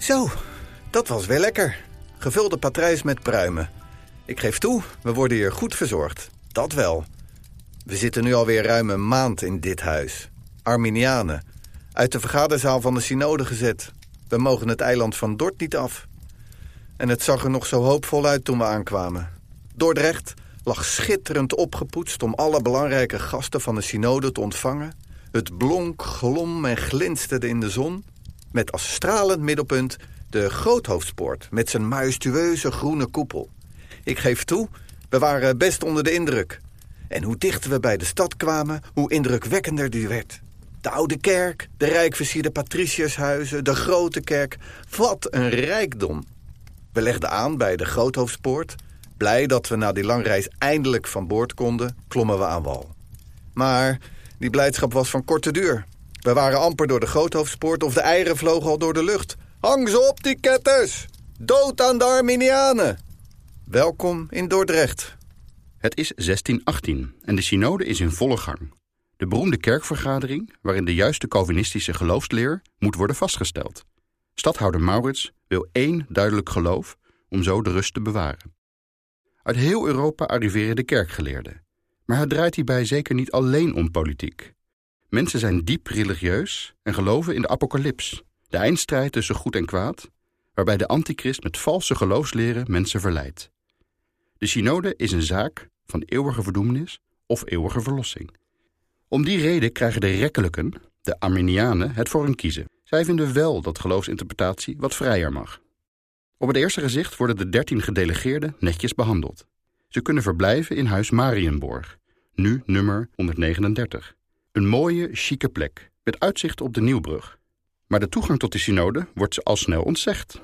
Zo, dat was weer lekker. Gevulde patrijs met pruimen. Ik geef toe, we worden hier goed verzorgd. Dat wel. We zitten nu alweer ruim een maand in dit huis. Arminianen. Uit de vergaderzaal van de synode gezet. We mogen het eiland van Dort niet af. En het zag er nog zo hoopvol uit toen we aankwamen. Dordrecht lag schitterend opgepoetst om alle belangrijke gasten van de synode te ontvangen. Het blonk, glom en glinsterde in de zon. Met als stralend middelpunt de Groothoofdspoort met zijn majestueuze groene koepel. Ik geef toe, we waren best onder de indruk. En hoe dichter we bij de stad kwamen, hoe indrukwekkender die werd. De oude kerk, de rijk versierde patriciërshuizen, de grote kerk. Wat een rijkdom. We legden aan bij de Groothoofdspoort. Blij dat we na die langreis eindelijk van boord konden, klommen we aan wal. Maar die blijdschap was van korte duur. We waren amper door de Groothoofdspoort of de eieren vlogen al door de lucht. Hang ze op, die ketters! Dood aan de Arminianen! Welkom in Dordrecht. Het is 1618 en de synode is in volle gang. De beroemde kerkvergadering, waarin de juiste Calvinistische geloofsleer moet worden vastgesteld. Stadhouder Maurits wil één duidelijk geloof om zo de rust te bewaren. Uit heel Europa arriveren de kerkgeleerden. Maar het draait hierbij zeker niet alleen om politiek. Mensen zijn diep religieus en geloven in de apocalyps, de eindstrijd tussen goed en kwaad, waarbij de antichrist met valse geloofsleren mensen verleidt. De synode is een zaak van eeuwige verdoemenis of eeuwige verlossing. Om die reden krijgen de rekkelijken, de Arminianen, het voor hun kiezen. Zij vinden wel dat geloofsinterpretatie wat vrijer mag. Op het eerste gezicht worden de dertien gedelegeerden netjes behandeld. Ze kunnen verblijven in huis Marienborg, nu nummer 139. Een mooie, chique plek, met uitzicht op de Nieuwbrug. Maar de toegang tot de synode wordt ze al snel ontzegd.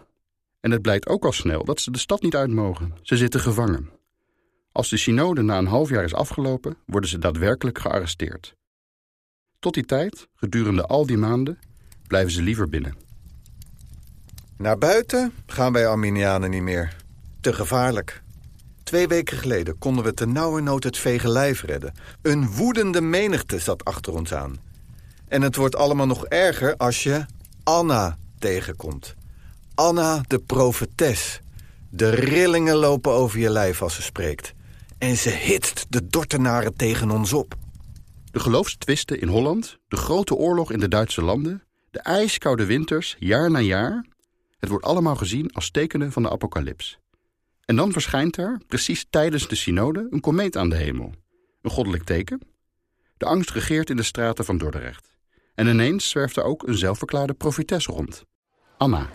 En het blijkt ook al snel dat ze de stad niet uit mogen. Ze zitten gevangen. Als de synode na een half jaar is afgelopen, worden ze daadwerkelijk gearresteerd. Tot die tijd, gedurende al die maanden, blijven ze liever binnen. Naar buiten gaan wij Arminianen niet meer. Te gevaarlijk. Twee weken geleden konden we te nauwernood het vege lijf redden. Een woedende menigte zat achter ons aan. En het wordt allemaal nog erger als je Anna tegenkomt. Anna de profetes. De rillingen lopen over je lijf als ze spreekt. En ze hitst de Dortenaren tegen ons op. De geloofstwisten in Holland, de grote oorlog in de Duitse landen... de ijskoude winters, jaar na jaar... het wordt allemaal gezien als tekenen van de apocalyps. En dan verschijnt er, precies tijdens de synode, een komeet aan de hemel. Een goddelijk teken. De angst regeert in de straten van Dordrecht. En ineens zwerft er ook een zelfverklaarde profetes rond. Anna.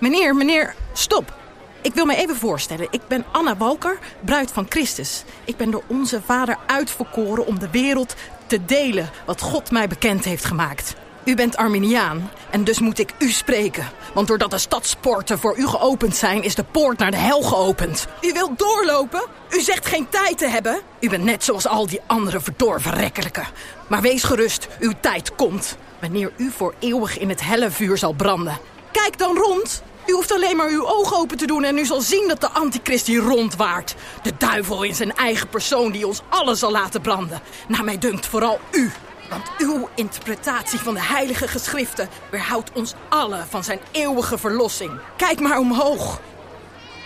Meneer, meneer, stop. Ik wil me even voorstellen. Ik ben Anna Walker, bruid van Christus. Ik ben door onze vader uitverkoren om de wereld te delen wat God mij bekend heeft gemaakt. U bent Arminiaan en dus moet ik u spreken. Want doordat de stadspoorten voor u geopend zijn, is de poort naar de hel geopend. U wilt doorlopen? U zegt geen tijd te hebben? U bent net zoals al die andere verdorven rekkelijken. Maar wees gerust, uw tijd komt. Wanneer u voor eeuwig in het hellevuur zal branden. Kijk dan rond. U hoeft alleen maar uw ogen open te doen en u zal zien dat de antichrist hier rondwaart. De duivel in zijn eigen persoon die ons allen zal laten branden. Naar mij dunkt vooral u. Want uw interpretatie van de heilige geschriften weerhoudt ons allen van zijn eeuwige verlossing. Kijk maar omhoog.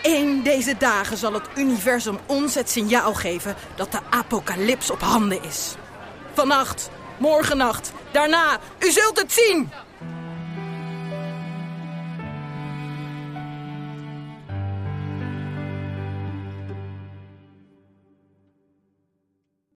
Eén deze dagen zal het universum ons het signaal geven dat de apocalyps op handen is. Vannacht, morgennacht, daarna, u zult het zien!